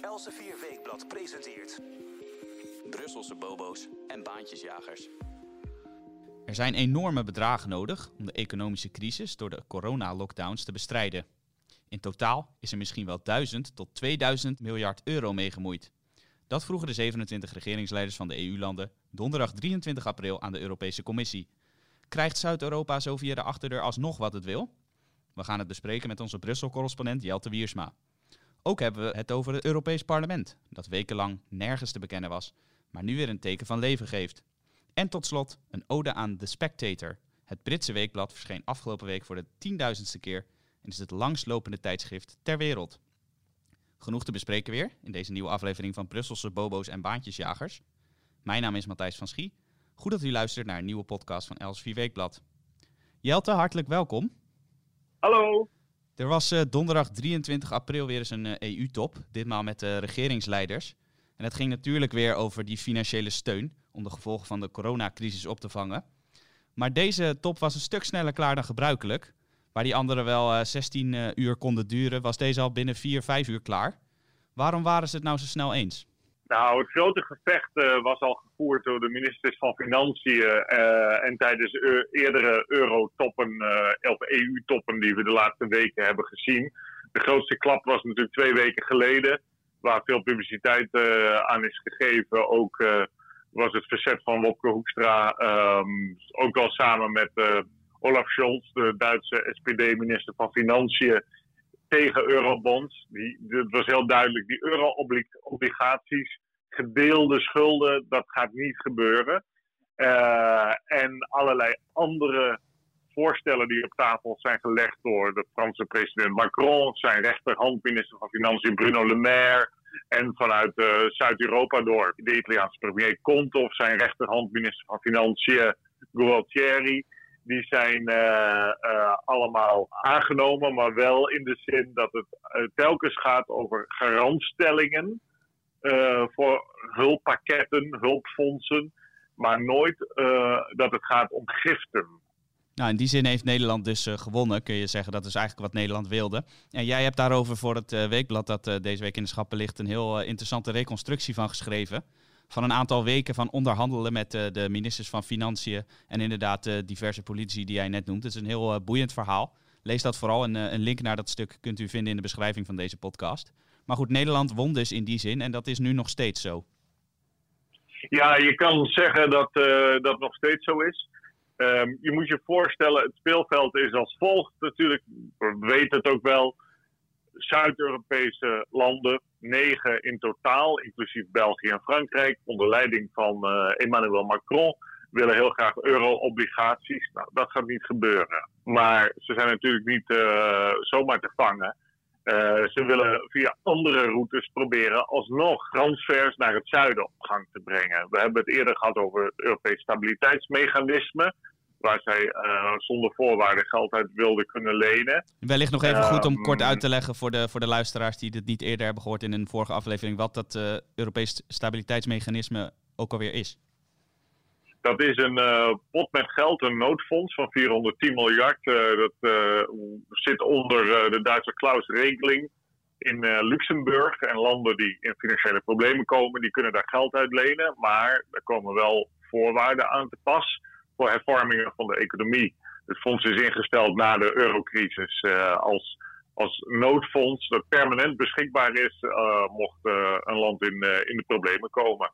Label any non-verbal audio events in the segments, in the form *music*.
Elsevier Weekblad presenteert... Brusselse bobo's en baantjesjagers. Er zijn enorme bedragen nodig om de economische crisis door de corona-lockdowns te bestrijden. In totaal is er misschien wel 1000 tot 2000 miljard euro mee gemoeid. Dat vroegen de 27 regeringsleiders van de EU-landen donderdag 23 april aan de Europese Commissie. Krijgt Zuid-Europa zo via de achterdeur alsnog wat het wil? We gaan het bespreken met onze Brussel-correspondent Jelte Wiersma. Ook hebben we het over het Europees Parlement, dat wekenlang nergens te bekennen was, maar nu weer een teken van leven geeft. En tot slot een ode aan The Spectator. Het Britse weekblad verscheen afgelopen week voor de tienduizendste keer en is het langslopende tijdschrift ter wereld. Genoeg te bespreken weer in deze nieuwe aflevering van Brusselse Bobo's en Baantjesjagers. Mijn naam is Matthijs van Schie. Goed dat u luistert naar een nieuwe podcast van Els 4 Weekblad. Jelte, hartelijk welkom. Hallo. Er was uh, donderdag 23 april weer eens een EU-top, ditmaal met de regeringsleiders. En het ging natuurlijk weer over die financiële steun om de gevolgen van de coronacrisis op te vangen. Maar deze top was een stuk sneller klaar dan gebruikelijk. Waar die andere wel uh, 16 uur konden duren, was deze al binnen 4, 5 uur klaar. Waarom waren ze het nou zo snel eens? Nou, het grote gevecht uh, was al gevoerd door de ministers van Financiën uh, en tijdens eerdere eurotoppen uh, of EU-toppen die we de laatste weken hebben gezien. De grootste klap was natuurlijk twee weken geleden, waar veel publiciteit aan is gegeven. Ook was het verzet van Wopke Hoekstra, um, ook al samen met Olaf Scholz, de Duitse SPD-minister van Financiën, tegen eurobonds. Die, het was heel duidelijk, die euro-obligaties, gedeelde schulden, dat gaat niet gebeuren. Uh, en allerlei andere voorstellen die op tafel zijn gelegd door de Franse president Macron, zijn rechterhand minister van Financiën Bruno Le Maire en vanuit uh, Zuid-Europa door de Italiaanse premier Conte of zijn rechterhand minister van Financiën Gualtieri die zijn uh, uh, allemaal aangenomen, maar wel in de zin dat het uh, telkens gaat over garantstellingen voor hulppakketten, hulpfondsen, maar nooit dat het gaat om giften. Nou, in die zin heeft Nederland dus gewonnen, kun je zeggen. Dat is eigenlijk wat Nederland wilde. En jij hebt daarover voor het weekblad dat deze week in de schappen ligt een heel interessante reconstructie van geschreven van een aantal weken van onderhandelen met uh, de ministers van Financiën en inderdaad uh, diverse politici die jij net noemt. Het is een heel uh, boeiend verhaal. Lees dat vooral. Een, een link naar dat stuk kunt u vinden in de beschrijving van deze podcast. Maar goed, Nederland won dus in die zin en dat is nu nog steeds zo. Ja, je kan zeggen dat dat nog steeds zo is. Um, je moet je voorstellen, het speelveld is als volgt natuurlijk. We weten het ook wel. Zuid-Europese landen, negen in totaal, inclusief België en Frankrijk, onder leiding van uh, Emmanuel Macron, willen heel graag euro-obligaties. Nou, dat gaat niet gebeuren. Maar ze zijn natuurlijk niet uh, zomaar te vangen. Uh, ze willen via andere routes proberen alsnog transfers naar het zuiden op gang te brengen. We hebben het eerder gehad over het Europees Stabiliteitsmechanisme waar zij uh, zonder voorwaarden geld uit wilden kunnen lenen. Wellicht nog even goed om um, kort uit te leggen voor de, voor de luisteraars die dit niet eerder hebben gehoord in een vorige aflevering, wat dat uh, Europees stabiliteitsmechanisme ook alweer is. Dat is een uh, pot met geld, een noodfonds van 410 miljard. dat zit onder de Duitse Klaus-regeling in Luxemburg. En landen die in financiële problemen komen, die kunnen daar geld uit lenen. Maar er komen wel voorwaarden aan te pas voor hervormingen van de economie. Het fonds is ingesteld na de eurocrisis uh, als, als noodfonds dat permanent beschikbaar is uh, mocht uh, een land in, in de problemen komen.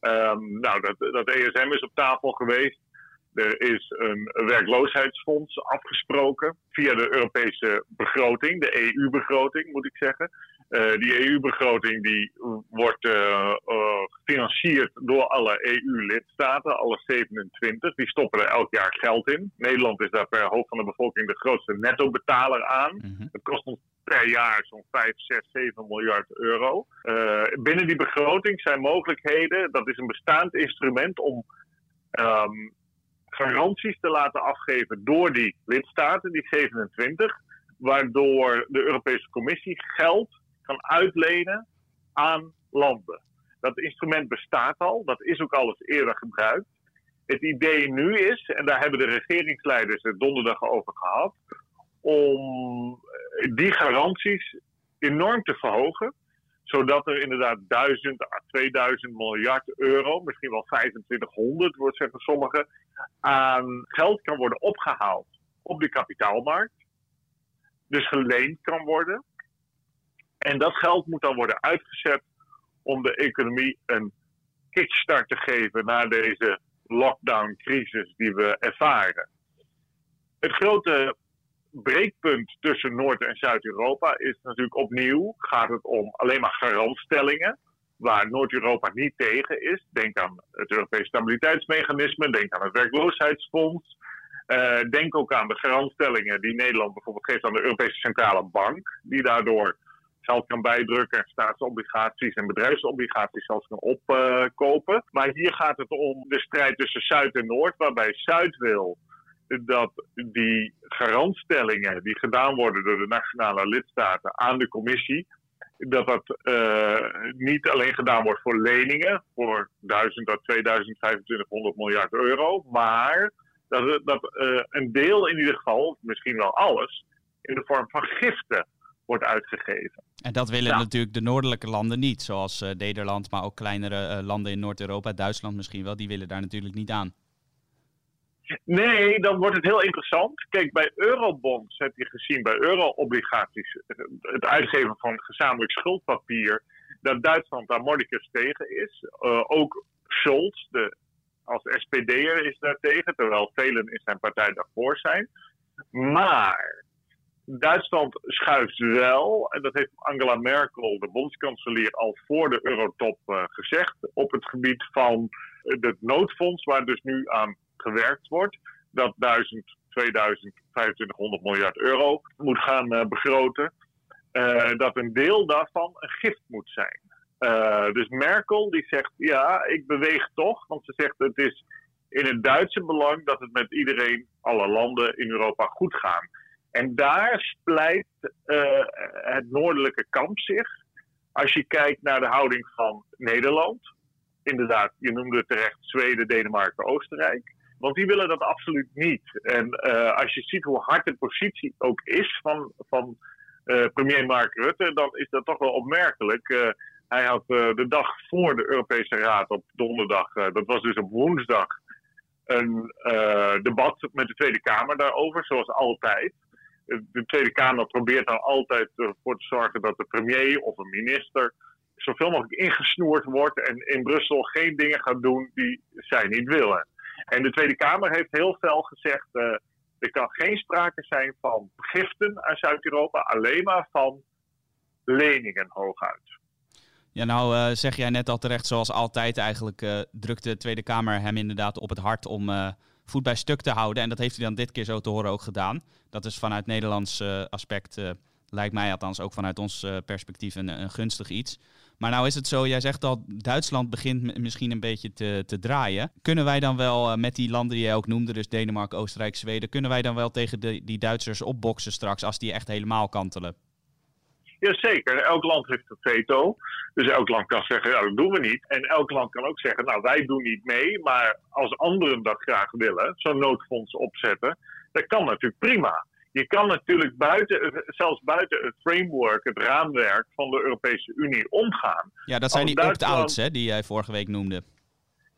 Um, nou, dat, dat ESM is op tafel geweest. Er is een werkloosheidsfonds afgesproken via de Europese begroting, de EU-begroting moet ik zeggen. Uh, die EU-begroting die wordt uh, uh, gefinancierd door alle EU-lidstaten, alle 27. Die stoppen er elk jaar geld in. Nederland is daar per hoofd van de bevolking de grootste netto-betaler aan. Mm -hmm. Het kost ons per jaar zo'n 5, 6, 7 miljard euro. binnen die begroting zijn mogelijkheden, dat is een bestaand instrument om um, garanties te laten afgeven door die lidstaten, die 27, waardoor de Europese Commissie geld kan uitlenen aan landen. Dat instrument bestaat al, dat is ook al eens eerder gebruikt. Het idee nu is, en daar hebben de regeringsleiders het donderdag over gehad, om die garanties enorm te verhogen. Zodat er inderdaad 1000 à 2000 miljard euro, misschien wel 2500 wordt zeggen sommigen, aan geld kan worden opgehaald op de kapitaalmarkt. Dus geleend kan worden. En dat geld moet dan worden uitgezet om de economie een kickstart te geven na deze lockdown-crisis die we ervaren. Het grote breekpunt tussen Noord- en Zuid-Europa is natuurlijk opnieuw, gaat het om alleen maar garantstellingen, waar Noord-Europa niet tegen is. Denk aan het Europees Stabiliteitsmechanisme, denk aan het werkloosheidsfonds. Uh, denk ook aan de garantstellingen die Nederland bijvoorbeeld geeft aan de Europese Centrale Bank, die daardoor geld kan bijdrukken en staatsobligaties en bedrijfsobligaties zelfs kan opkopen. maar hier gaat het om de strijd tussen Zuid en Noord, waarbij Zuid wil dat die garantstellingen die gedaan worden door de nationale lidstaten aan de commissie, dat dat uh, niet alleen gedaan wordt voor leningen voor 1000 tot 2500 miljard euro, maar dat, dat uh, een deel in ieder geval, misschien wel alles, in de vorm van giften wordt uitgegeven. En dat willen nou. natuurlijk de noordelijke landen niet, zoals uh, Nederland, maar ook kleinere landen in Noord-Europa, Duitsland misschien wel, die willen daar natuurlijk niet aan. Nee, dan wordt het heel interessant. Kijk, bij eurobonds heb je gezien, bij euro-obligaties, het uitgeven van gezamenlijk schuldpapier, dat Duitsland daar mordicus tegen is. Uh, ook Scholz, de, als SPD'er, is daar tegen, terwijl velen in zijn partij daarvoor zijn. Maar Duitsland schuift wel, en dat heeft Angela Merkel, de bondskanselier, al voor de eurotop uh, gezegd, op het gebied van het noodfonds, waar dus nu aan gewerkt wordt, dat 1000, 2000, 2500 miljard euro moet gaan uh, begroten, uh, dat een deel daarvan een gift moet zijn. Dus Merkel die zegt, ja, ik beweeg toch, want ze zegt het is in het Duitse belang dat het met iedereen, alle landen in Europa goed gaat. En daar splijt het noordelijke kamp zich. Als je kijkt naar de houding van Nederland, inderdaad, je noemde het terecht Zweden, Denemarken, Oostenrijk. Want die willen dat absoluut niet. En uh, als je ziet hoe hard de positie ook is van, van uh, premier Mark Rutte, dan is dat toch wel opmerkelijk. Hij had de dag voor de Europese Raad op donderdag, dat was dus op woensdag, een debat met de Tweede Kamer daarover, zoals altijd. De Tweede Kamer probeert dan altijd ervoor te zorgen dat de premier of een minister zoveel mogelijk ingesnoerd wordt en in Brussel geen dingen gaat doen die zij niet willen. En de Tweede Kamer heeft heel fel gezegd: uh, er kan geen sprake zijn van giften aan Zuid-Europa, alleen maar van leningen hooguit. Ja, nou uh, zeg jij net al terecht, zoals altijd eigenlijk uh, drukt de Tweede Kamer hem inderdaad op het hart om voet bij stuk te houden. En dat heeft hij dan dit keer zo te horen ook gedaan. Dat is vanuit Nederlands aspect, lijkt mij althans ook vanuit ons perspectief, een, gunstig iets. Maar nou is het zo, jij zegt al, Duitsland begint misschien een beetje te, te draaien. Kunnen wij dan wel met die landen die jij ook noemde, dus Denemarken, Oostenrijk, Zweden, kunnen wij dan wel tegen de, die Duitsers opboksen straks als die echt helemaal kantelen? Jazeker, elk land heeft een veto. Dus elk land kan zeggen, ja, dat doen we niet. En elk land kan ook zeggen, nou, wij doen niet mee. Maar als anderen dat graag willen, zo'n noodfonds opzetten, dat kan natuurlijk prima je kan natuurlijk buiten, zelfs buiten het framework, het raamwerk van de Europese Unie omgaan. Ja, dat zijn die opt-outs die jij vorige week noemde.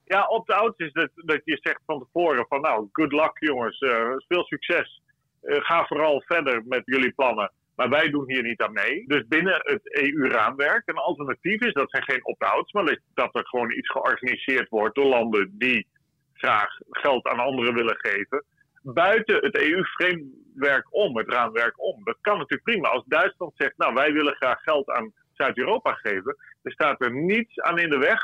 Ja, opt-outs is dat, dat je zegt van tevoren van nou, good luck jongens, uh, veel succes. Uh, ga vooral verder met jullie plannen. Maar wij doen hier niet aan mee. Dus binnen het EU-raamwerk. Een alternatief is, dat zijn geen opt-outs, maar dat er gewoon iets georganiseerd wordt door landen die graag geld aan anderen willen geven buiten het EU-framewerk om, het raamwerk om. Dat kan natuurlijk prima. Als Duitsland zegt, nou wij willen graag geld aan Zuid-Europa geven, dan staat er niets aan in de weg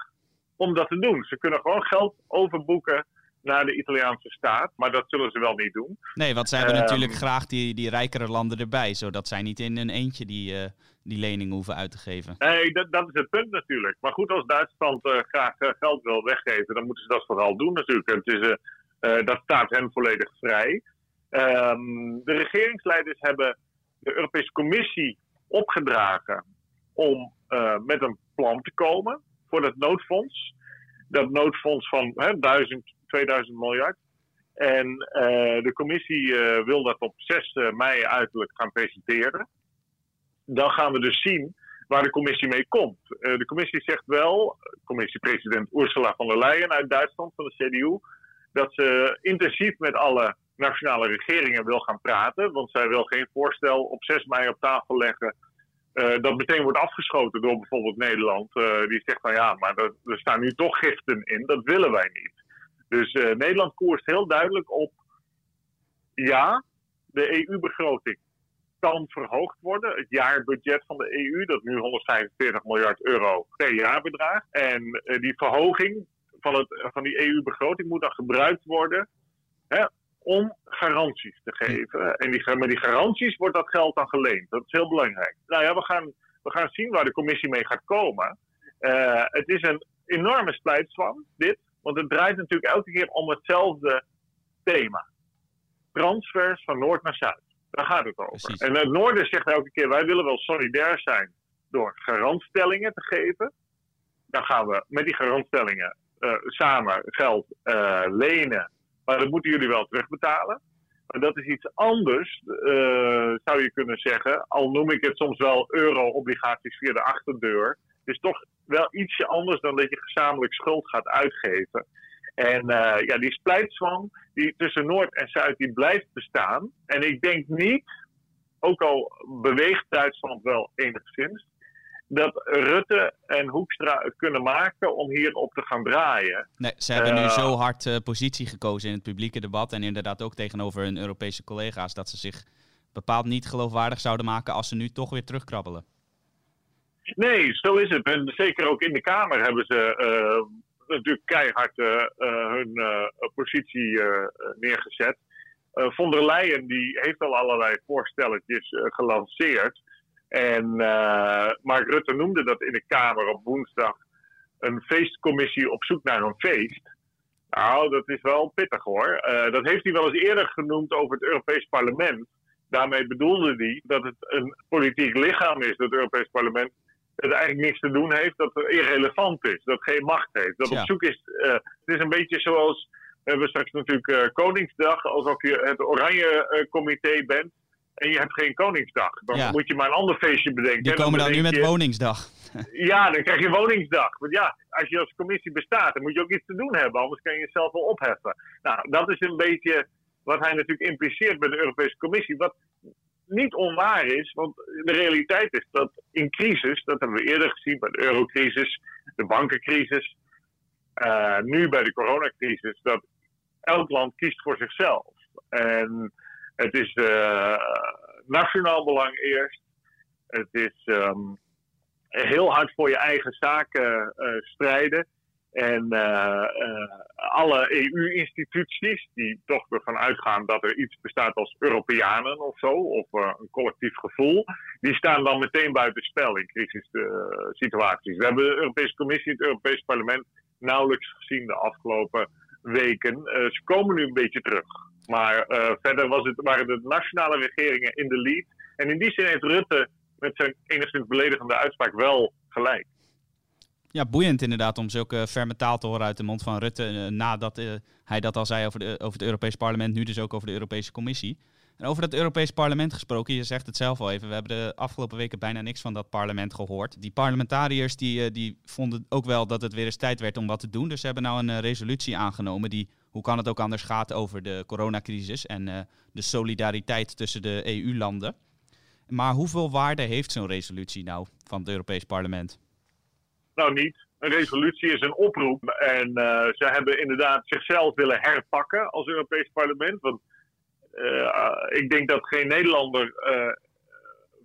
om dat te doen. Ze kunnen gewoon geld overboeken naar de Italiaanse staat, maar dat zullen ze wel niet doen. Nee, want zij hebben um, natuurlijk graag die, die rijkere landen erbij, zodat zij niet in een eentje die, uh, die leningen hoeven uit te geven. Nee, dat, dat is het punt natuurlijk. Maar goed, als Duitsland uh, graag uh, geld wil weggeven, dan moeten ze dat vooral doen natuurlijk. Het is dat staat hen volledig vrij. Um, de regeringsleiders hebben de Europese Commissie opgedragen om met een plan te komen voor dat noodfonds. Dat noodfonds van hè, 1000, 2000 miljard. En uh, de commissie wil dat op 6 mei uiterlijk gaan presenteren. Dan gaan we dus zien waar de commissie mee komt. de commissie zegt wel, commissiepresident Ursula von der Leyen uit Duitsland van de CDU, dat ze intensief met alle nationale regeringen wil gaan praten. Want zij wil geen voorstel op 6 mei op tafel leggen. Dat meteen wordt afgeschoten door bijvoorbeeld Nederland. Die zegt van ja, maar er, staan nu toch giften in. Dat willen wij niet. Dus uh, Nederland koerst heel duidelijk op. Ja, de EU-begroting kan verhoogd worden. Het jaarbudget van de EU, dat nu 145 miljard euro per jaar bedraagt. En die verhoging van, het, van die EU-begroting moet dan gebruikt worden hè, om garanties te geven. En die, met die garanties wordt dat geld dan geleend. Dat is heel belangrijk. Nou ja, we gaan, we gaan zien waar de commissie mee gaat komen. Uh, het is een enorme splijtswam, dit. Want het draait natuurlijk elke keer om hetzelfde thema. Transfers van Noord naar Zuid. Daar gaat het over. Precies. En het Noorden zegt elke keer: wij willen wel solidair zijn door garantstellingen te geven. Dan gaan we met die garantstellingen uh, samen geld uh, lenen maar dat moeten jullie wel terugbetalen. Maar dat is iets anders, uh, zou je kunnen zeggen. Al noem ik het soms wel euro-obligaties via de achterdeur. Het is toch wel ietsje anders dan dat je gezamenlijk schuld gaat uitgeven. En uh, ja, die splijtswam die tussen Noord en Zuid die blijft bestaan. En ik denk niet, ook al beweegt Duitsland wel enigszins, dat Rutte en Hoekstra het kunnen maken om hierop te gaan draaien. Nee, ze hebben nu eh, zo hard uh, positie gekozen in het publieke debat en inderdaad ook tegenover hun Europese collega's dat ze zich bepaald niet geloofwaardig zouden maken als ze nu toch weer terugkrabbelen. Nee, zo is het. En zeker ook in de Kamer hebben ze uh, natuurlijk keihard hun positie neergezet. von der Leyen die heeft al allerlei voorstelletjes gelanceerd. En Mark Rutte noemde dat in de Kamer op woensdag een feestcommissie op zoek naar een feest. Nou, dat is wel pittig hoor. Dat heeft hij wel eens eerder genoemd over het Europees Parlement. Daarmee bedoelde hij dat het een politiek lichaam is, het Europees Parlement, dat eigenlijk niks te doen heeft, dat het irrelevant is, dat geen macht heeft. Dat op zoek is. Uh, het is een beetje zoals. We hebben straks natuurlijk Koningsdag, alsof je het Oranje Comité bent en je hebt geen Koningsdag. Dan moet je maar een ander feestje bedenken. Die komen dan, nu met Woningsdag. Ja, dan krijg je Woningsdag. Want ja, als je als commissie bestaat, dan moet je ook iets te doen hebben. Anders kan je jezelf wel opheffen. Nou, dat is een beetje wat hij natuurlijk impliceert bij de Europese Commissie. Wat niet onwaar is, want de realiteit is dat in crisis, dat hebben we eerder gezien bij de eurocrisis, de bankencrisis, uh, nu bij de coronacrisis, dat elk land kiest voor zichzelf. En het is uh, nationaal belang eerst. Het is um, heel hard voor je eigen zaken uh, strijden. En uh, alle EU-instituties die toch ervan uitgaan dat er iets bestaat als Europeanen of zo, of een collectief gevoel, die staan dan meteen buiten spel in crisissituaties. We hebben de Europese Commissie, het Europees Parlement nauwelijks gezien de afgelopen weken. ze komen nu een beetje terug. Maar verder was het, waren de nationale regeringen in de lead. En in die zin heeft Rutte met zijn enigszins beledigende uitspraak wel gelijk. Ja, boeiend inderdaad om zulke ferme taal te horen uit de mond van Rutte. Uh, nadat uh, hij dat al zei over, de, over het Europees Parlement, nu dus ook over de Europese Commissie. En over het Europees Parlement gesproken, je zegt het zelf al even. We hebben de afgelopen weken bijna niks van dat parlement gehoord. Die parlementariërs die, die vonden ook wel dat het weer eens tijd werd om wat te doen. Dus ze hebben nou een resolutie aangenomen die hoe kan het ook anders gaat over de coronacrisis en de solidariteit tussen de EU-landen. Maar hoeveel waarde heeft zo'n resolutie nou van het Europees Parlement? Nou, niet. Een resolutie is een oproep. En uh, ze hebben inderdaad zichzelf willen herpakken als Europees Parlement. Want uh, ik denk dat geen Nederlander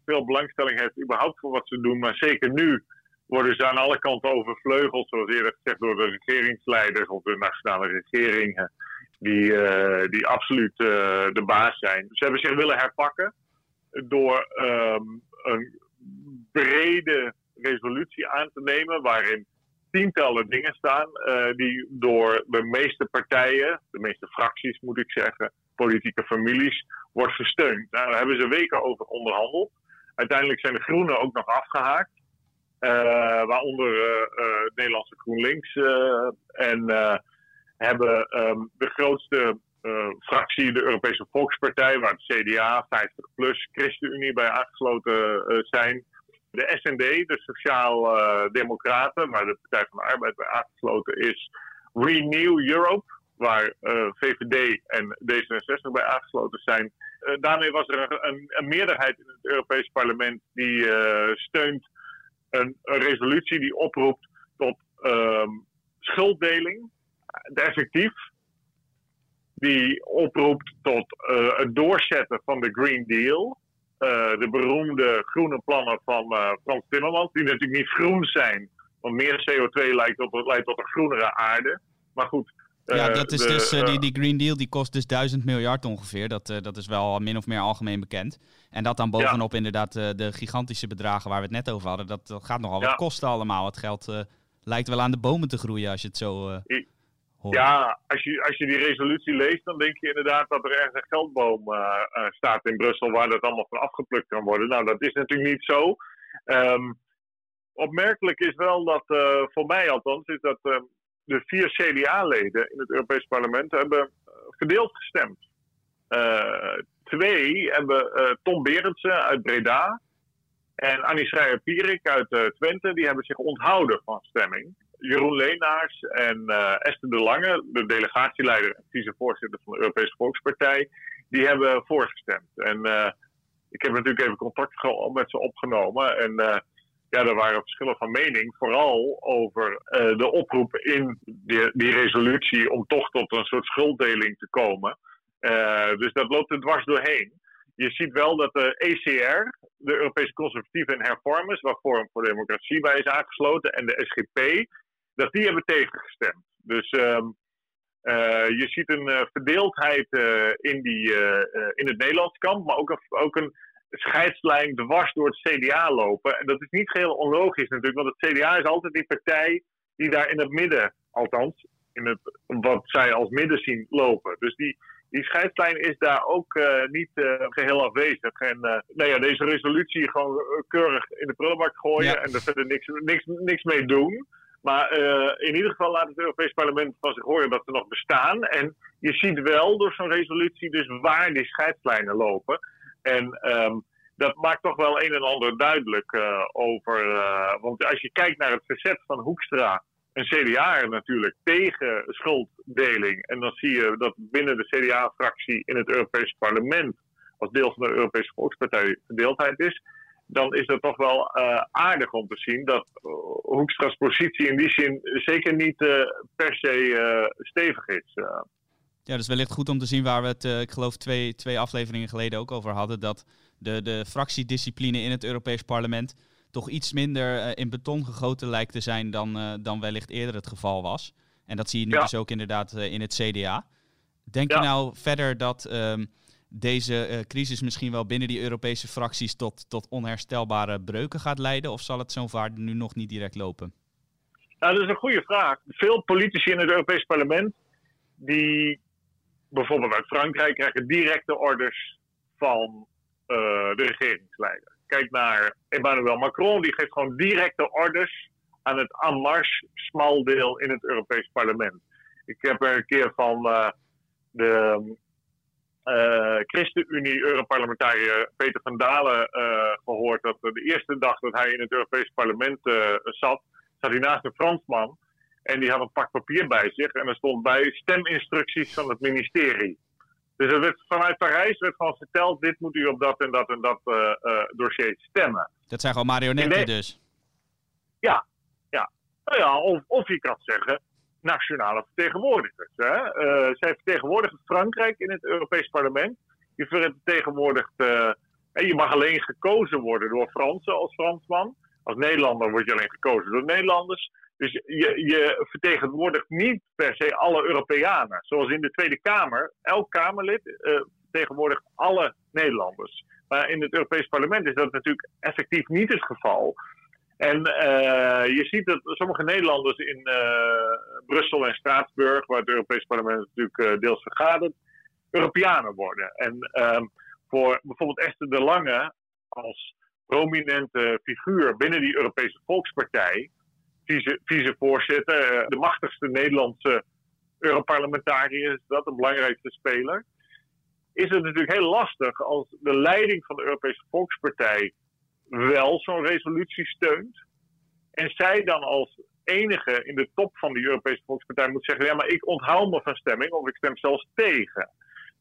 veel belangstelling heeft überhaupt voor wat ze doen. Maar zeker nu worden ze aan alle kanten overvleugeld, zoals eerder gezegd, door de regeringsleiders of de nationale regeringen, die, die absoluut de baas zijn. Ze hebben zich willen herpakken door um, een brede resolutie aan te nemen, waarin tientallen dingen staan, uh, die door de meeste partijen, de meeste fracties moet ik zeggen, politieke families, wordt gesteund. Nou, daar hebben ze weken over onderhandeld. Uiteindelijk zijn de Groenen ook nog afgehaakt. Uh, waaronder uh, Nederlandse GroenLinks. en hebben um, de grootste fractie, de Europese Volkspartij, waar het CDA, 50 plus, ChristenUnie bij aangesloten zijn. De SND, de Sociaal-Democraten, waar de Partij van de Arbeid bij aangesloten is, Renew Europe, waar VVD en D66 bij aangesloten zijn. daarmee was er een, een, meerderheid in het Europees Parlement die steunt een, een, resolutie die oproept tot ehm, schulddeling, effectief, die oproept tot uh, het doorzetten van de Green Deal. Uh, de beroemde groene plannen van uh, Frans Timmermans, die natuurlijk niet groen zijn, want meer CO2 leidt tot, leidt tot een groenere aarde. Maar goed. ja, dat is dus, die, die Green Deal die kost dus 1000 miljard ongeveer. Dat, dat is wel min of meer algemeen bekend. En dat dan bovenop inderdaad de gigantische bedragen waar we het net over hadden. Dat, dat gaat nogal wat kosten allemaal. Het geld lijkt wel aan de bomen te groeien als je het zo ja, als je, als je die resolutie leest, dan denk je inderdaad dat er ergens een geldboom uh, staat in Brussel waar dat allemaal van afgeplukt kan worden. Nou, dat is natuurlijk niet zo. Um, opmerkelijk is wel dat, uh, voor mij althans, is dat uh, de vier CDA-leden in het Europees Parlement hebben verdeeld gestemd. twee hebben Tom Berendsen uit Breda en Annie Schreier-Pierik uit Twente, die hebben zich onthouden van stemming. Jeroen Leenaars en uh, Esther de Lange, de delegatieleider en vicevoorzitter van de Europese Volkspartij, die hebben voorgestemd. En uh, ik heb natuurlijk even contact met ze opgenomen. En uh, ja, er waren verschillen van mening, vooral over de oproep in die, die, resolutie om toch tot een soort schulddeling te komen. dus dat loopt er dwars doorheen. Je ziet wel dat de ECR, de Europese Conservatieven en Hervormers, waar Forum voor Democratie bij is aangesloten, en de SGP, dat die hebben tegengestemd. Dus um, uh, je ziet een uh, verdeeldheid uh, in, die, in het Nederlands kamp, maar ook een, ook een scheidslijn dwars door het CDA lopen. En dat is niet geheel onlogisch natuurlijk, want het CDA is altijd die partij die daar in het midden, althans, in het, wat zij als midden zien lopen. Dus die, die scheidslijn is daar ook uh, niet uh, geheel afwezig. En uh, nou ja, deze resolutie gewoon keurig in de prullenbak gooien ja. en er verder niks, niks, niks mee doen. Maar uh, in ieder geval laat het Europees Parlement van zich horen dat ze nog bestaan. En je ziet wel door zo'n resolutie dus waar die scheidslijnen lopen. En um, dat maakt toch wel een en ander duidelijk uh, over. Uh, want als je kijkt naar het verzet van Hoekstra, een CDA natuurlijk, tegen schulddeling. En dan zie je dat binnen de CDA-fractie in het Europees Parlement, als deel van de Europese Volkspartij, verdeeldheid is dan is het toch wel uh, aardig om te zien dat uh, Hoekstra's positie in die zin zeker niet uh, per se stevig is. Ja, dus wellicht goed om te zien waar we het, ik geloof, twee, twee afleveringen geleden ook over hadden. Dat de, de fractiediscipline in het Europees Parlement toch iets minder in beton gegoten lijkt te zijn dan, dan wellicht eerder het geval was. En dat zie je nu ja. dus ook inderdaad in het CDA. Denk ja. je nou verder dat. Um, deze uh, crisis misschien wel binnen die Europese fracties tot, tot onherstelbare breuken gaat leiden? Of zal het zo'n vaart nu nog niet direct lopen? Nou, dat is een goede vraag. Veel politici in het Europees Parlement, die bijvoorbeeld uit Frankrijk, krijgen directe orders van uh, de regeringsleider. Kijk naar Emmanuel Macron, die geeft gewoon directe orders aan het En Marche smaldeel in het Europees Parlement. Ik heb er een keer van uh, de uh, ChristenUnie-Europarlementariër Peter van Dalen uh, gehoord dat de eerste dag dat hij in het Europees Parlement uh, zat, zat hij naast een Fransman. En die had een pak papier bij zich en er stond bij steminstructies van het ministerie. Dus er werd, vanuit Parijs werd gewoon verteld, dit moet u op dat en dat en dat dossier stemmen. Dat zijn gewoon marionetten dus? Ja, ja. Nou ja, of, of je kan zeggen, nationale vertegenwoordigers. Hè? Uh, zij vertegenwoordigen Frankrijk in het Europees Parlement. Je vertegenwoordigt. Uh, en je mag alleen gekozen worden door Fransen als Fransman. Als Nederlander word je alleen gekozen door Nederlanders. Dus je, je vertegenwoordigt niet per se alle Europeanen. Zoals in de Tweede Kamer. Elk Kamerlid uh, vertegenwoordigt alle Nederlanders. Maar in het Europees Parlement is dat natuurlijk effectief niet het geval. En uh, je ziet dat sommige Nederlanders in uh, Brussel en Straatsburg, waar het Europees Parlement natuurlijk uh, deels vergadert, Europeanen worden. En um, voor bijvoorbeeld Esther de Lange als prominente figuur binnen die Europese Volkspartij, vice, vicevoorzitter, de machtigste Nederlandse Europarlementariër is dat, een belangrijkste speler, is het natuurlijk heel lastig als de leiding van de Europese Volkspartij wel zo'n resolutie steunt. En zij dan als enige in de top van de Europese Volkspartij moet zeggen: ja, maar ik onthoud me van stemming of ik stem zelfs tegen.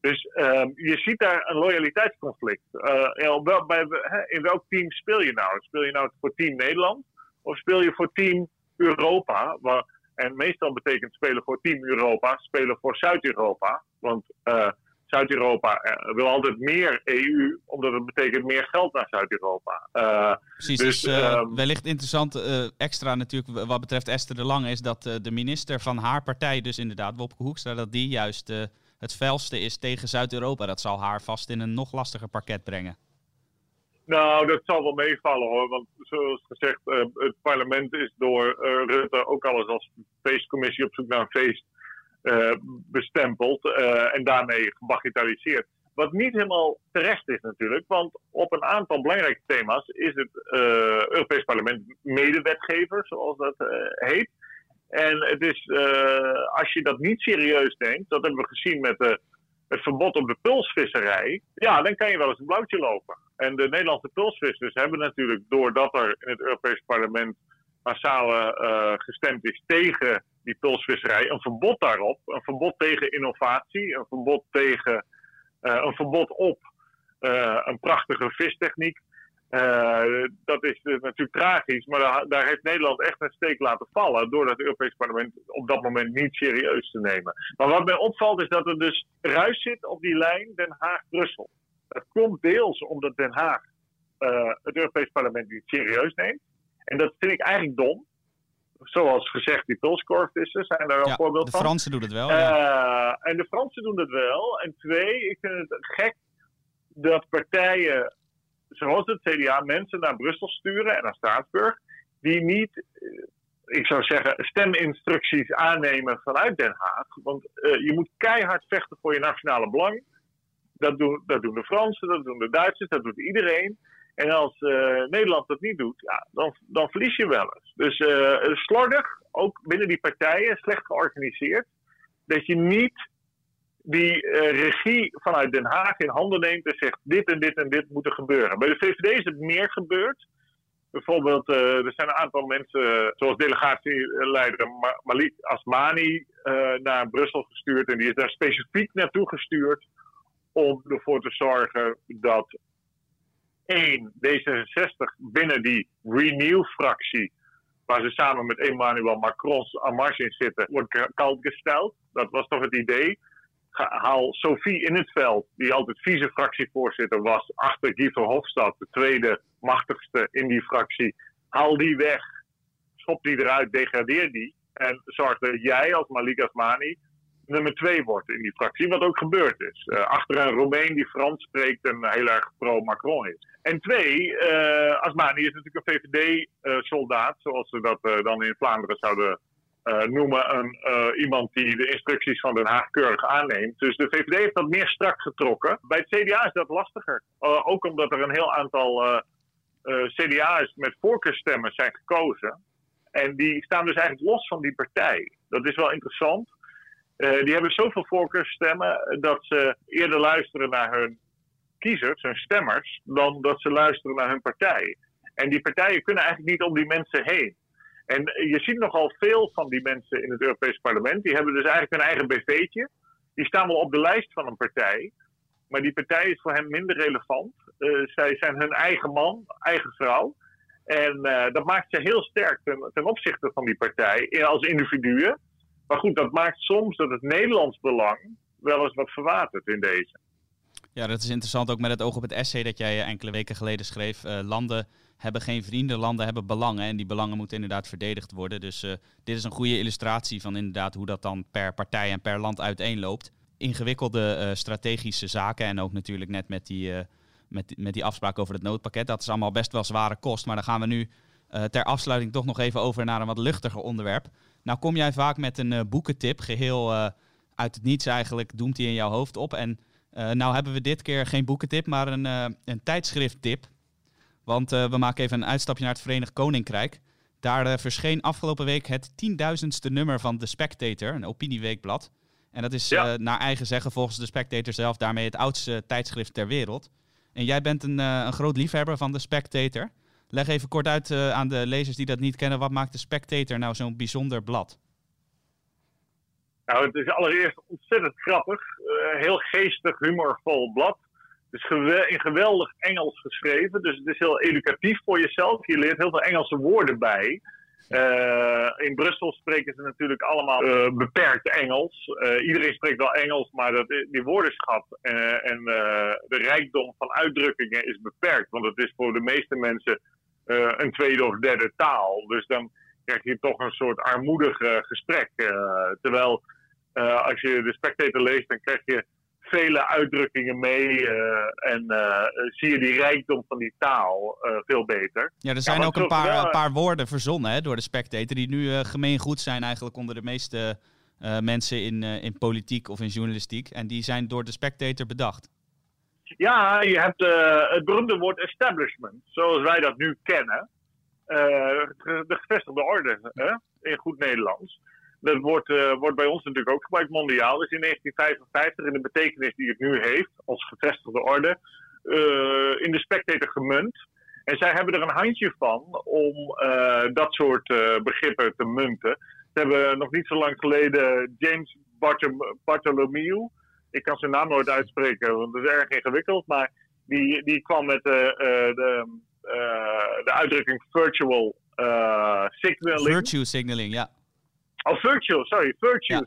Dus ehm, je ziet daar een loyaliteitsconflict. Wel, bij, in welk team speel je nou? Speel je nou voor Team Nederland of speel je voor Team Europa? Waar, en meestal betekent spelen voor Team Europa, spelen voor Zuid-Europa. Want uh, Zuid-Europa uh, wil altijd meer EU, omdat het betekent meer geld naar Zuid-Europa. Uh, Precies, dus, dus uh, wellicht interessant extra natuurlijk wat betreft Esther de Lange is dat de minister van haar partij, dus inderdaad Wopke Hoekstra, dat die juist het felste is tegen Zuid-Europa. Dat zal haar vast in een nog lastiger pakket brengen. Nou, dat zal wel meevallen hoor. Want zoals gezegd, het parlement is door Rutte ook alles als feestcommissie op zoek naar een feest bestempeld. en daarmee gebagitaliseerd. Wat niet helemaal terecht is natuurlijk. Want op een aantal belangrijke thema's is het Europees Parlement medewetgever, zoals dat heet. En het is, als je dat niet serieus neemt, dat hebben we gezien met het verbod op de pulsvisserij, ja, dan kan je wel eens een blauwtje lopen. En de Nederlandse pulsvissers hebben natuurlijk, doordat er in het Europese parlement massaal uh, gestemd is tegen die pulsvisserij, een verbod daarop, een verbod tegen innovatie, een verbod tegen, uh, een verbod op uh, een prachtige vistechniek. Dat is natuurlijk tragisch, maar daar, heeft Nederland echt een steek laten vallen door het Europese parlement op dat moment niet serieus te nemen. Maar wat mij opvalt is dat er dus ruis zit op die lijn Den Haag-Brussel. Dat komt deels omdat Den Haag het Europees parlement niet serieus neemt. En dat vind ik eigenlijk dom. Zoals gezegd, die pulskorfvissers zijn daar een voorbeeld van. De Fransen doen het wel. Ja. En de Fransen doen het wel. En twee, ik vind het gek dat partijen zoals het CDA mensen naar Brussel sturen en naar Straatsburg, die niet, eh, ik zou zeggen, steminstructies aannemen vanuit Den Haag. Want uh, je moet keihard vechten voor je nationale belang. Dat doen, dat doen de Fransen, dat doen de Duitsers, dat doet iedereen. En als uh, Nederland dat niet doet, ja, dan, dan verlies je wel eens. Dus uh, slordig, ook binnen die partijen, slecht georganiseerd. Dat je niet die uh, regie vanuit Den Haag in handen neemt en zegt dit en dit en dit moet er gebeuren. Bij de VVD is het meer gebeurd. Bijvoorbeeld, er zijn een aantal mensen, zoals delegatieleider Malik Asmani, naar Brussel gestuurd. En die is daar specifiek naartoe gestuurd om ervoor te zorgen dat één, D66 binnen die Renew-fractie, waar ze samen met Emmanuel Macron's Amarge in zitten, wordt koud gesteld. Dat was toch het idee haal Sophie in het veld, die altijd vice-fractievoorzitter was, achter Guy Verhofstadt, de tweede machtigste in die fractie. Haal die weg, schop die eruit, degradeer die. En zorg dat jij als Malik Asmani nummer twee wordt in die fractie, wat ook gebeurd is. Uh, achter een Romein die Frans spreekt en heel erg pro-Macron is. En twee, uh, Asmani is natuurlijk een VVD-soldaat, uh, zoals ze dat eh, dan in Vlaanderen zouden noemen een, iemand die de instructies van Den Haag keurig aanneemt. Dus de VVD heeft dat meer strak getrokken. Bij het CDA is dat lastiger. Ook omdat er een heel aantal CDA's met voorkeurstemmen zijn gekozen. En die staan dus eigenlijk los van die partij. Dat is wel interessant. Die hebben zoveel voorkeurstemmen dat ze eerder luisteren naar hun kiezers, hun stemmers, dan dat ze luisteren naar hun partij. En die partijen kunnen eigenlijk niet om die mensen heen. En je ziet nogal veel van die mensen in het Europees Parlement. Die hebben dus eigenlijk een eigen BV'tje. Die staan wel op de lijst van een partij. Maar die partij is voor hen minder relevant. Uh, zij zijn hun eigen man, eigen vrouw. En uh, dat maakt ze heel sterk ten, ten, opzichte van die partij als individuen. Maar goed, dat maakt soms dat het Nederlands belang wel eens wat verwatert in deze. Ja, dat is interessant ook met het oog op het essay dat jij enkele weken geleden schreef. Uh, landen hebben geen vrienden, landen hebben belangen. En die belangen moeten inderdaad verdedigd worden. Dus uh, dit is een goede illustratie van inderdaad hoe dat dan per partij en per land uiteenloopt. Ingewikkelde strategische zaken en ook natuurlijk net met die, met, met die afspraak over het noodpakket. Dat is allemaal best wel zware kost. Maar dan gaan we nu ter afsluiting toch nog even over naar een wat luchtiger onderwerp. Nou kom jij vaak met een boekentip, geheel uit het niets eigenlijk, doemt hij in jouw hoofd op. En nou hebben we dit keer geen boekentip, maar een, een tijdschrifttip. Want uh, we maken even een uitstapje naar het Verenigd Koninkrijk. Daar uh, verscheen afgelopen week het tienduizendste nummer van The Spectator, een opinieweekblad. En dat is ja. uh, naar eigen zeggen volgens The Spectator zelf daarmee het oudste tijdschrift ter wereld. En jij bent een, een groot liefhebber van de Spectator. Leg even kort uit aan de lezers die dat niet kennen. Wat maakt de Spectator nou zo'n bijzonder blad? Nou, het is allereerst ontzettend grappig. heel geestig, humorvol blad. Het is in geweldig Engels geschreven. Dus het is heel educatief voor jezelf. Je leert heel veel Engelse woorden bij. Uh, in Brussel spreken ze natuurlijk allemaal beperkt Engels. Iedereen spreekt wel Engels, maar dat, die woordenschat en de rijkdom van uitdrukkingen is beperkt. Want het is voor de meeste mensen een tweede of derde taal. Dus dan krijg je toch een soort armoedig gesprek. terwijl als je de Spectator leest, dan krijg je vele uitdrukkingen mee eh, en zie je die rijkdom van die taal veel beter. Ja, er zijn ook een paar, een paar woorden verzonnen hè, door de Spectator die nu gemeengoed zijn eigenlijk onder de meeste mensen in, in politiek of in journalistiek. En die zijn door de Spectator bedacht. Ja, je hebt het beroemde woord establishment, zoals wij dat nu kennen. de gevestigde orde, hè, in goed Nederlands. Dat wordt, uh, wordt bij ons natuurlijk ook gebruikt mondiaal. Dus in 1955, in de betekenis die het nu heeft, als gevestigde orde, in de spectator gemunt. En zij hebben er een handje van om dat soort begrippen te munten. Ze hebben nog niet zo lang geleden James Bartholomew, ik kan zijn naam nooit uitspreken, want het is erg ingewikkeld, maar die, die kwam met de, de, de uitdrukking virtual signaling. Virtue signaling, ja. Oh, virtual, sorry, virtue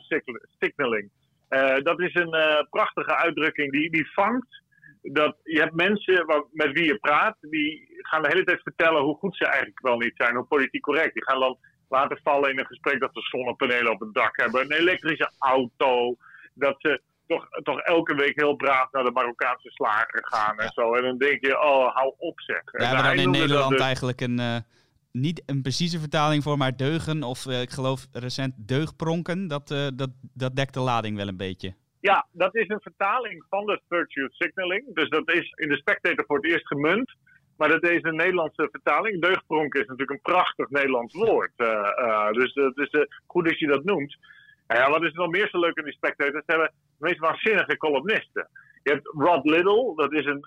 signaling. Uh, dat is een prachtige uitdrukking die, die vangt dat je hebt mensen waar, met wie je praat, die gaan de hele tijd vertellen hoe goed ze eigenlijk wel niet zijn, hoe politiek correct. Die gaan dan laten vallen in een gesprek dat ze zonnepanelen op het dak hebben, een elektrische auto, dat ze toch, toch elke week heel braaf naar de Marokkaanse slager gaan en zo. En dan denk je, oh, hou op zeg. We hebben dan in Nederland dus- eigenlijk een... Uh niet een precieze vertaling voor, maar deugen of uh, ik geloof recent deugpronken. Dat, uh, dat, dat dekt de lading wel een beetje. Ja, dat is een vertaling van de virtue signaling. Dus dat is in de Spectator voor het eerst gemunt. Maar dat is een Nederlandse vertaling. Deugpronken is natuurlijk een prachtig Nederlands woord. Uh, dus het is goed dat je dat noemt. Ja, wat is nog meer zo leuk in die Spectator? Ze hebben de meest waanzinnige columnisten. Je hebt Rod Little, dat is een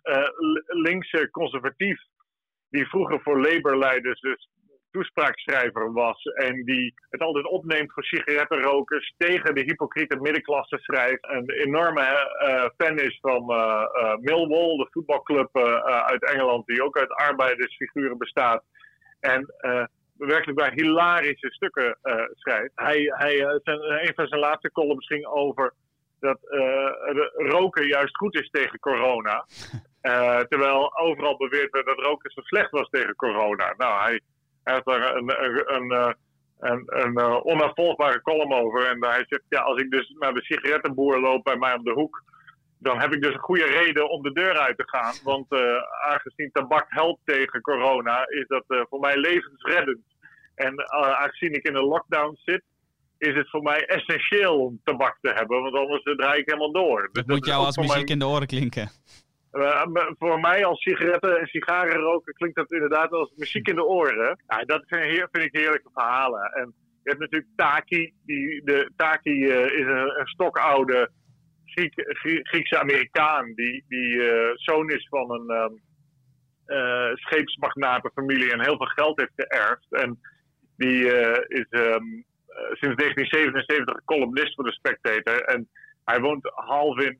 linkse conservatief die vroeger voor Labour-leiders dus toespraakschrijver was en die het altijd opneemt voor sigarettenrokers, tegen de hypocriete middenklasse schrijft, een enorme uh, fan is van uh, uh, Millwall, de voetbalclub uit Engeland, die ook uit arbeidersfiguren bestaat. En werkelijk bij hilarische stukken schrijft. Hij, hij, zijn, een van zijn laatste columns ging over dat roken juist goed is tegen corona. *laughs* Terwijl overal beweerd werd dat roken zo slecht was tegen corona. Nou, hij, hij had daar een, een, een, eh, een, een uh, onafvolgbare column over. En hij zegt, ja, als ik dus naar de sigarettenboer loop bij mij om de hoek, dan heb ik dus een goede reden om de deur uit te gaan. Want uh, aangezien tabak helpt tegen corona, is dat voor mij levensreddend. En aangezien ik in een lockdown zit, is het voor mij essentieel om tabak te hebben, want anders draai ik helemaal door. Dat, dus dat moet jou als muziek in de oren klinken. Uh, voor mij als sigaretten en sigaren roken klinkt dat inderdaad als muziek in de oren. Ja, dat vind, vind ik heerlijke verhalen. En je hebt natuurlijk Taki. Die, de, Taki uh, is een, een stokoude Griek, Griekse Amerikaan. Die, die uh, zoon is van een um, scheepsmagnatenfamilie en heel veel geld heeft geërfd. En die is um, sinds 1977 columnist voor de Spectator. En hij woont half in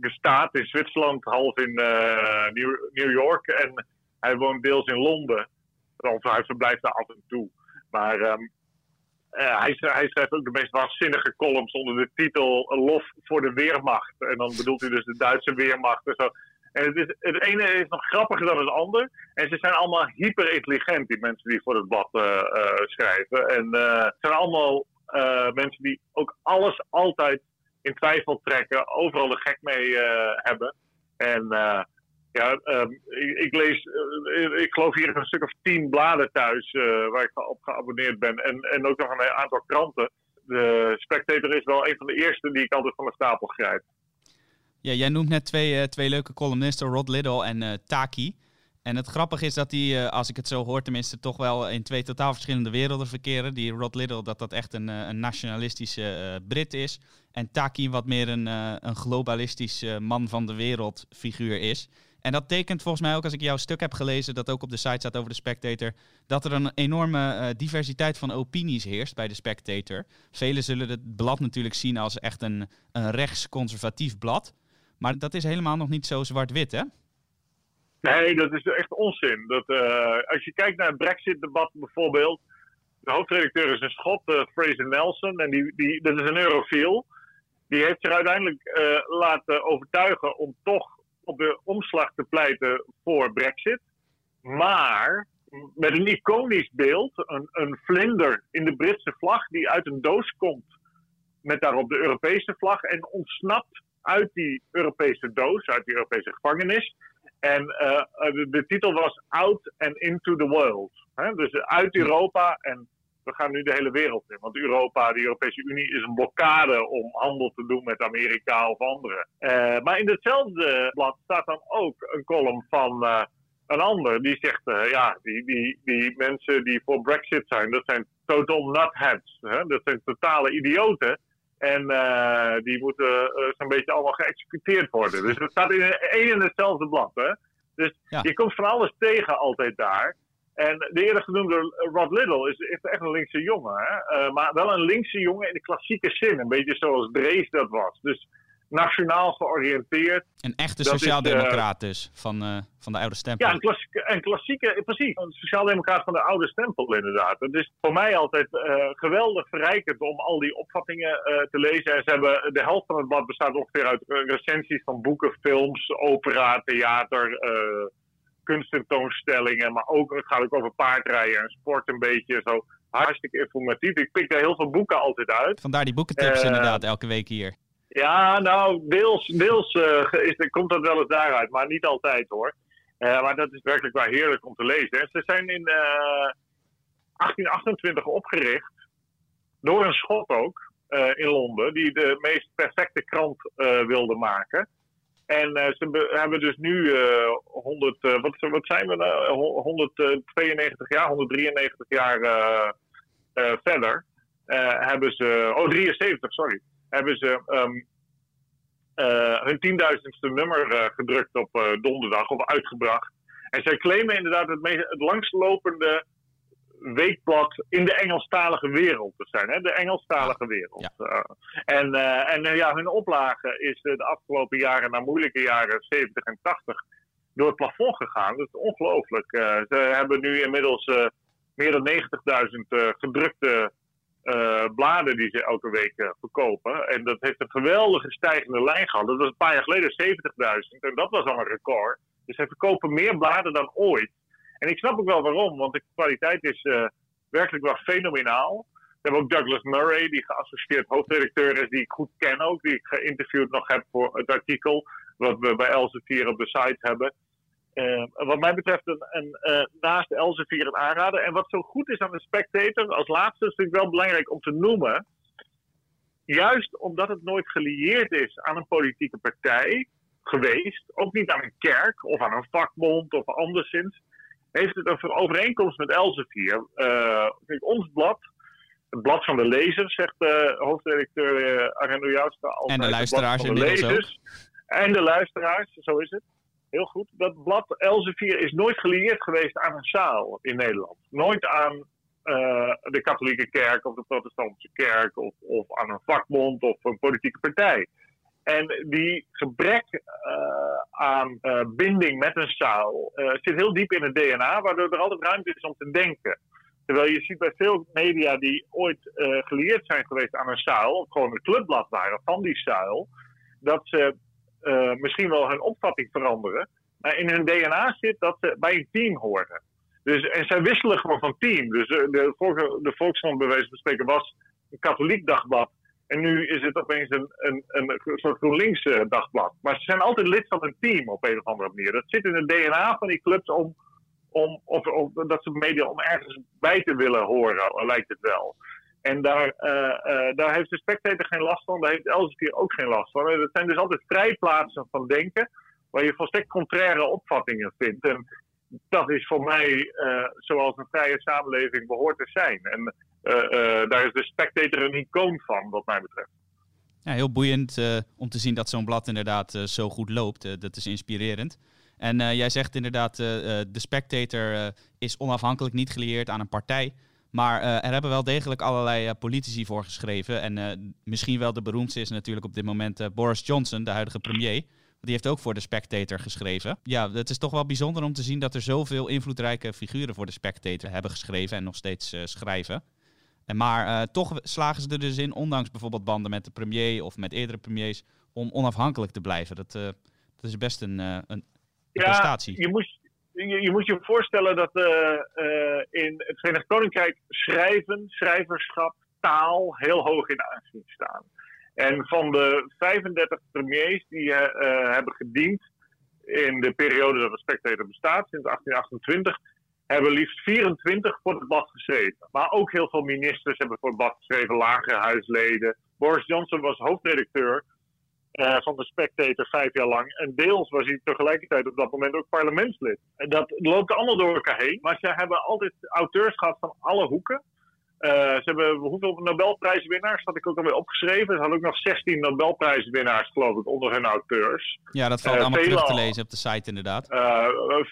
gestaat in Zwitserland, half in uh, New, New, York. En hij woont deels in Londen. Of hij verblijft daar af en toe. Maar uh, hij, hij, schrijft ook de meest waanzinnige columns onder de titel Lof voor de Weermacht. En dan bedoelt hij dus de Duitse Weermacht en zo. En het, het ene is nog grappiger dan het ander. En ze zijn allemaal hyper intelligent, die mensen die voor het blad uh, schrijven. En het zijn allemaal mensen die ook alles altijd in twijfel trekken, overal de gek mee eh, hebben. En eh, ja, ehm, ik, lees, ik geloof hier een stuk of tien bladen thuis waar ik op geabonneerd ben. En, en ook nog een aantal kranten. De Spectator is wel een van de eerste die ik altijd van de stapel grijp. Ja, jij noemt net twee, twee leuke columnisten, Rod Liddell en Taki. En het grappige is dat die, eh, als ik het zo hoor, tenminste toch wel in twee totaal verschillende werelden verkeren. Die Rod Liddle, dat dat echt een, eh, een nationalistische Brit is. En Taki wat meer een, uh, een globalistisch man van de wereld figuur is. En dat tekent volgens mij ook, als ik jouw stuk heb gelezen, dat ook op de site staat over de Spectator, dat er een enorme diversiteit van opinies heerst bij de Spectator. Velen zullen het blad natuurlijk zien als echt een, een rechtsconservatief blad. Maar dat is helemaal nog niet zo zwart-wit, hè? Nee, dat is echt onzin. Dat, als je kijkt naar het Brexit-debat bijvoorbeeld, de hoofdredacteur is een Schot, Fraser Nelson, en die, die, dat is een eurofiel die heeft zich uiteindelijk uh, laten overtuigen om toch op de omslag te pleiten voor Brexit. Maar met een iconisch beeld, een, een vlinder in de Britse vlag die uit een doos komt met daarop de Europese vlag en ontsnapt uit die Europese doos, uit die Europese gevangenis. En uh, de, de, titel was Out and Into the World. Dus uit Europa en we gaan nu de hele wereld in. Want Europa, de Europese Unie, is een blokkade om handel te doen met Amerika of anderen. Uh, maar in hetzelfde blad staat dan ook een column van uh, een ander. Die zegt, uh, ja, die, die, die mensen die voor Brexit zijn, dat zijn total nutheads. Hè? Dat zijn totale idioten. En die moeten zo'n beetje allemaal geëxecuteerd worden. Dus dat staat in één en hetzelfde blad. Hè? Dus ja. je komt van alles tegen altijd daar. En de eerder genoemde Rod Little is, is echt een linkse jongen. Hè? Uh, maar wel een linkse jongen in de klassieke zin. Een beetje zoals Drees dat was. Dus nationaal georiënteerd. Een echte sociaaldemocraat uh, dus, van, uh, van de oude stempel. Ja, een klassieke, een klassieke precies. Een sociaaldemocraat van de oude stempel inderdaad. Het is voor mij altijd geweldig verrijkend om al die opvattingen te lezen. En ze hebben, de helft van het blad bestaat ongeveer uit recensies van boeken, films, opera, theater kunsttentoonstellingen, maar ook het gaat ook over paardrijden en sport een beetje. Zo hartstikke informatief. Ik pik daar heel veel boeken altijd uit. Vandaar die boekentips uh, inderdaad elke week hier. Ja, nou, deels, deels uh, is, komt dat wel eens daaruit, maar niet altijd hoor. Uh, maar dat is werkelijk wel heerlijk om te lezen. Ze zijn in 1828 opgericht, door een schot ook, in Londen, die de meest perfecte krant wilde maken. En ze hebben dus nu uh, 100, uh, wat, wat, zijn we nou? 192 jaar, 193 jaar verder. hebben ze, oh 73, sorry. Hebben ze um, hun tienduizendste nummer gedrukt op donderdag of uitgebracht. En zij claimen inderdaad het, meest, het langstlopende weekblad in de Engelstalige wereld te zijn. Hè? De Engelstalige wereld. Uh, en uh, en uh, ja, hun oplage is de afgelopen jaren, na moeilijke jaren 70 en 80, door het plafond gegaan. Dat is ongelooflijk. ze hebben nu inmiddels meer dan 90.000 gedrukte bladen die ze elke week verkopen. En dat heeft een geweldige stijgende lijn gehad. Dat was een paar jaar geleden 70.000 en dat was al een record. Dus ze verkopen meer bladen dan ooit. En ik snap ook wel waarom, want de kwaliteit is uh, werkelijk wel fenomenaal. We hebben ook Douglas Murray, die geassocieerd hoofdredacteur is, die ik goed ken ook, die ik geïnterviewd nog heb voor het artikel wat we bij Elsevier op de site hebben. Uh, wat mij betreft een, een uh, naast Elsevier een aanrader. En wat zo goed is aan de Spectator, als laatste is natuurlijk wel belangrijk om te noemen. Juist omdat het nooit gelieerd is aan een politieke partij geweest, ook niet aan een kerk of aan een vakbond of anderszins, heeft het een overeenkomst met Elsevier. Uh, ons blad, het blad van de lezers, zegt de hoofdredacteur uh, Arendo Joustra. En de luisteraars de lezers. ook. En de luisteraars, zo is het. Heel goed. Dat blad Elsevier is nooit gelieerd geweest aan een zaal in Nederland. Nooit aan uh, de katholieke kerk of de protestantse kerk of, of aan een vakbond of een politieke partij. En die gebrek uh, aan uh, binding met een zaal zit heel diep in het DNA, waardoor er altijd ruimte is om te denken. Terwijl je ziet bij veel media die ooit geleerd zijn geweest aan een zaal, of gewoon een clubblad waren van die zaal, dat ze misschien wel hun opvatting veranderen, maar in hun DNA zit dat ze bij een team horen. Dus, en zij wisselen gewoon van team. Dus de, de Volkskrant bij wijze van spreken was een katholiek dagblad en nu is het opeens een, een, een soort GroenLinks eh, dagblad. Maar ze zijn altijd lid van een team op een of andere manier. Dat zit in het DNA van die clubs om, om of, of dat ze media om ergens bij te willen horen, lijkt het wel. En daar, uh, uh, daar heeft de spectator geen last van, daar heeft Elsevier ook geen last van. dat zijn dus altijd vrijplaatsen van denken, waar je volstrekt contraire opvattingen vindt. En dat is voor mij uh, zoals een vrije samenleving behoort te zijn. En daar is de spectator een icoon van, wat mij betreft. Ja, heel boeiend om te zien dat zo'n blad inderdaad zo goed loopt. dat is inspirerend. En jij zegt inderdaad, de Spectator is onafhankelijk niet gelieerd aan een partij. Maar er hebben wel degelijk allerlei politici voor geschreven. En misschien wel de beroemdste is natuurlijk op dit moment Boris Johnson, de huidige premier. Die heeft ook voor de Spectator geschreven. Ja, het is toch wel bijzonder om te zien dat er zoveel invloedrijke figuren voor de Spectator hebben geschreven en nog steeds schrijven. En maar toch slagen ze er dus in, ondanks bijvoorbeeld banden met de premier of met eerdere premiers, om onafhankelijk te blijven. Dat, dat is best een, een ja, prestatie. Je moet, je, je moet je voorstellen dat in het Verenigd Koninkrijk schrijven, schrijverschap, taal heel hoog in aanzien staan. En van de 35 premiers die uh, hebben gediend in de periode dat de Spectator bestaat, sinds 1828, hebben liefst 24 voor het blad geschreven. Maar ook heel veel ministers hebben voor het blad geschreven, lagere huisleden. Boris Johnson was hoofdredacteur uh, van de Spectator vijf jaar lang. En deels was hij tegelijkertijd op dat moment ook parlementslid. En dat loopt allemaal door elkaar heen. Maar ze hebben altijd auteurs gehad van alle hoeken. Uh, ze hebben hoeveel Nobelprijswinnaars, had ik ook alweer opgeschreven. Ze hadden ook nog 16 Nobelprijswinnaars, geloof ik, onder hun auteurs. Ja, dat valt uh, allemaal terug te lezen op de site, inderdaad.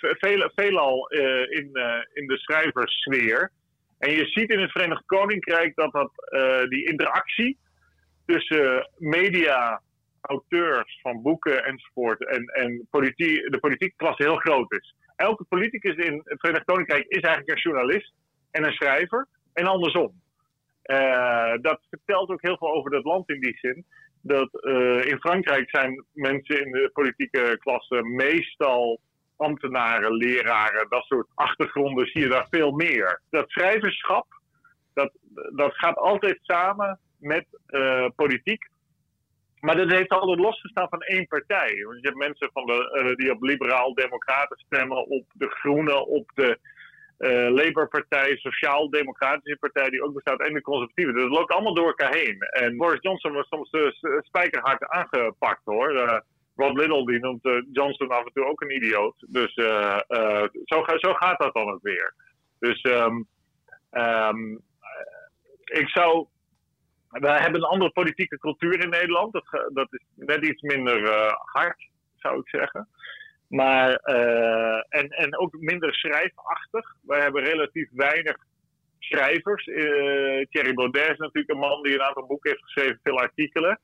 Veel, veelal in, in de schrijverssfeer. En je ziet in het Verenigd Koninkrijk dat, dat die interactie tussen media, auteurs van boeken enzovoort en, en politie, de politieke klasse heel groot is. Elke politicus in het Verenigd Koninkrijk is eigenlijk een journalist en een schrijver en andersom. Uh, dat vertelt ook heel veel over dat land in die zin. Dat uh, in Frankrijk zijn mensen in de politieke klasse meestal ambtenaren, leraren, dat soort achtergronden zie je daar veel meer. Dat schrijverschap, dat, dat gaat altijd samen met uh, politiek. Maar dat heeft altijd losgestaan van één partij. Want je hebt mensen van de, die op liberaal-democraten stemmen, op de Groenen, op de uh, Labour-partij, Sociaal-Democratische Partij, die ook bestaat, en de Conservatieven. Dus het loopt allemaal door elkaar heen. En Boris Johnson was soms uh, spijkerhard aangepakt hoor. Uh, Rod Little die noemt Johnson af en toe ook een idioot. Dus zo, zo, gaat dat dan ook weer. Dus um, um, ik zou. We hebben een andere politieke cultuur in Nederland. Dat, dat is net iets minder hard, zou ik zeggen. Maar, uh, en, en ook minder schrijfachtig. Wij hebben relatief weinig schrijvers. Uh, Thierry Baudet is natuurlijk een man die een aantal boeken heeft geschreven, veel artikelen.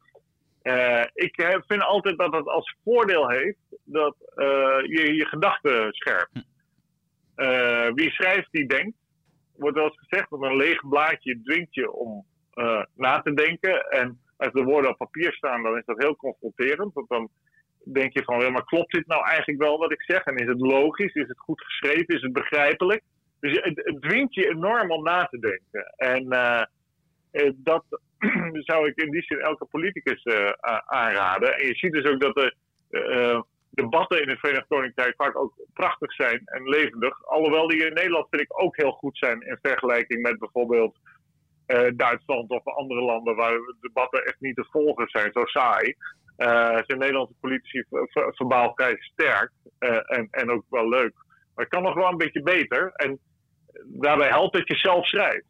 Uh, ik vind altijd dat het als voordeel heeft dat je je gedachten scherpt. wie schrijft, die denkt. Wordt wel eens gezegd dat een leeg blaadje dwingt je om na te denken. En als de woorden op papier staan, dan is dat heel confronterend. Want dan denk je van, maar klopt dit nou eigenlijk wel wat ik zeg? En is het logisch? Is het goed geschreven? Is het begrijpelijk? Dus het, dwingt je enorm om na te denken. En uh, dat *clears throat* zou ik in die zin elke politicus aanraden. En je ziet dus ook dat de debatten in het Verenigd Koninkrijk vaak ook prachtig zijn en levendig. Alhoewel die in Nederland vind ik ook heel goed zijn in vergelijking met bijvoorbeeld Duitsland of andere landen waar de debatten echt niet te volgen zijn, zo saai. Uh, zijn Nederlandse politici verbaal vrij sterk uh, en, en ook wel leuk. Maar het kan nog wel een beetje beter. En daarbij helpt dat je zelf schrijft.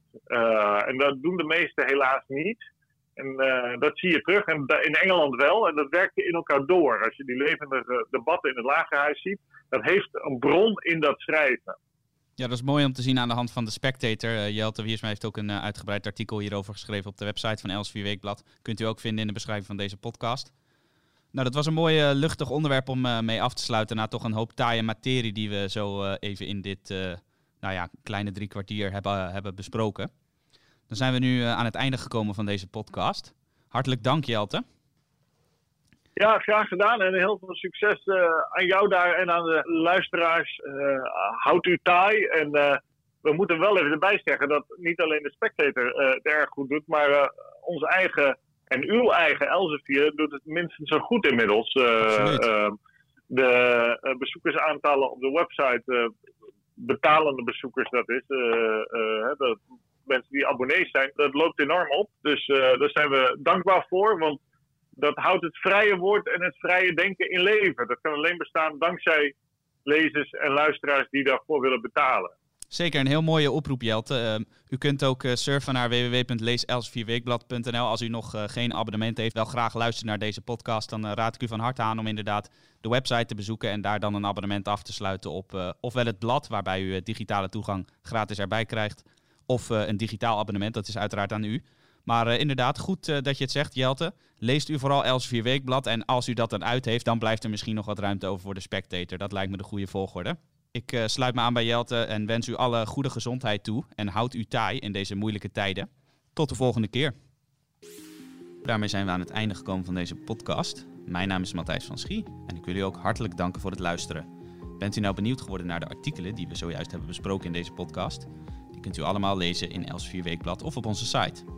En dat doen de meesten helaas niet. En dat zie je terug. En in Engeland wel. En dat werkt in elkaar door. Als je die levendige debatten in het lagerhuis ziet. Dat heeft een bron in dat schrijven. Ja, dat is mooi om te zien aan de hand van de Spectator. Uh, Jelte Wiersma heeft ook een uh, uitgebreid artikel hierover geschreven op de website van Els Weekblad. Kunt u ook vinden in de beschrijving van deze podcast. Nou, dat was een mooi uh, luchtig onderwerp om mee af te sluiten. Na toch een hoop taaie materie die we zo even in dit nou ja, kleine drie kwartier hebben, hebben besproken. Dan zijn we nu aan het einde gekomen van deze podcast. Hartelijk dank, Jelte. Ja, graag gedaan en heel veel succes aan jou daar en aan de luisteraars. houd u taai en we moeten wel even erbij zeggen dat niet alleen de Spectator het erg goed doet, maar onze eigen en uw eigen Elsevier doet het minstens zo goed inmiddels. Uh, uh, de uh, bezoekersaantallen op de website, betalende bezoekers dat is, dat mensen die abonnees zijn, dat loopt enorm op. Dus daar zijn we dankbaar voor, want dat houdt het vrije woord en het vrije denken in leven. Dat kan alleen bestaan dankzij lezers en luisteraars die daarvoor willen betalen. Zeker, een heel mooie oproep, Jelte. Ehm, u kunt ook uh, surfen naar www.leeselsvierweekblad.nl. Als u nog geen abonnement heeft, wel graag luistert naar deze podcast, dan raad ik u van harte aan om inderdaad de website te bezoeken en daar dan een abonnement af te sluiten op ofwel het blad, waarbij u digitale toegang gratis erbij krijgt, of een digitaal abonnement, dat is uiteraard aan u. Maar uh, inderdaad, goed uh, dat je het zegt, Jelte. Leest u vooral Elsevier Weekblad. En als u dat dan uit heeft, dan blijft er misschien nog wat ruimte over voor de Spectator. Dat lijkt me de goede volgorde. Ik uh, sluit me aan bij Jelte en wens u alle goede gezondheid toe. En houd u taai in deze moeilijke tijden. Tot de volgende keer. Daarmee zijn we aan het einde gekomen van deze podcast. Mijn naam is Matthijs van Schie en ik wil u ook hartelijk danken voor het luisteren. Bent u nou benieuwd geworden naar de artikelen die we zojuist hebben besproken in deze podcast? Die kunt u allemaal lezen in Elsevier Weekblad of op onze site.